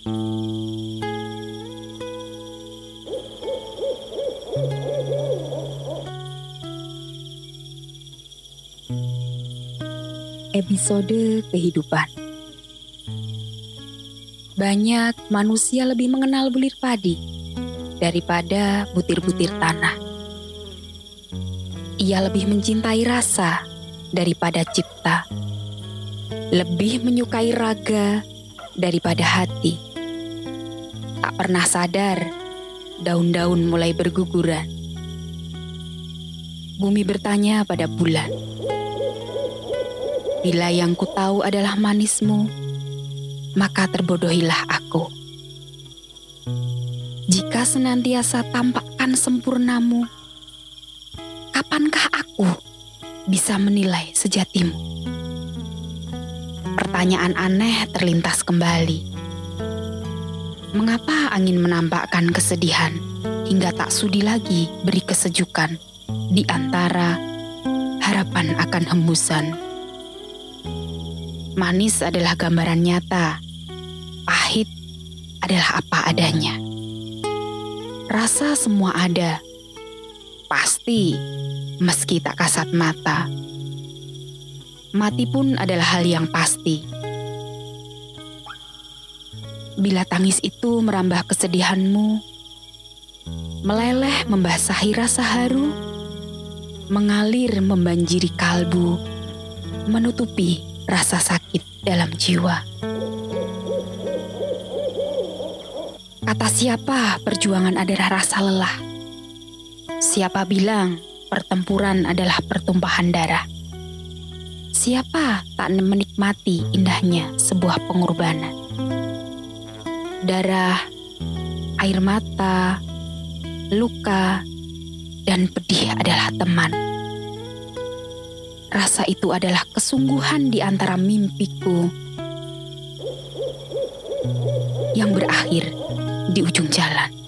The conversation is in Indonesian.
Episode kehidupan Banyak manusia lebih mengenal bulir padi daripada butir-butir tanah. Ia lebih mencintai rasa daripada cipta, lebih menyukai raga daripada hati. Tak pernah sadar, daun-daun mulai berguguran. Bumi bertanya pada bulan, Bila yang ku tahu adalah manismu, maka terbodohilah aku. Jika senantiasa tampakkan sempurnamu, kapankah aku bisa menilai sejatimu? Pertanyaan aneh terlintas kembali. Mengapa angin menampakkan kesedihan hingga tak sudi lagi beri kesejukan di antara harapan akan hembusan? Manis adalah gambaran nyata, pahit adalah apa adanya. Rasa semua ada, pasti meski tak kasat mata. Mati pun adalah hal yang pasti. Bila tangis itu merambah kesedihanmu, meleleh membasahi rasa haru, mengalir membanjiri kalbu, menutupi rasa sakit dalam jiwa. Kata siapa perjuangan adalah rasa lelah? Siapa bilang pertempuran adalah pertumpahan darah? Siapa tak menikmati indahnya sebuah pengorbanan? Darah, air mata, luka, dan pedih adalah teman Rasa itu adalah kesungguhan di antara mimpiku yang berakhir di ujung jalan.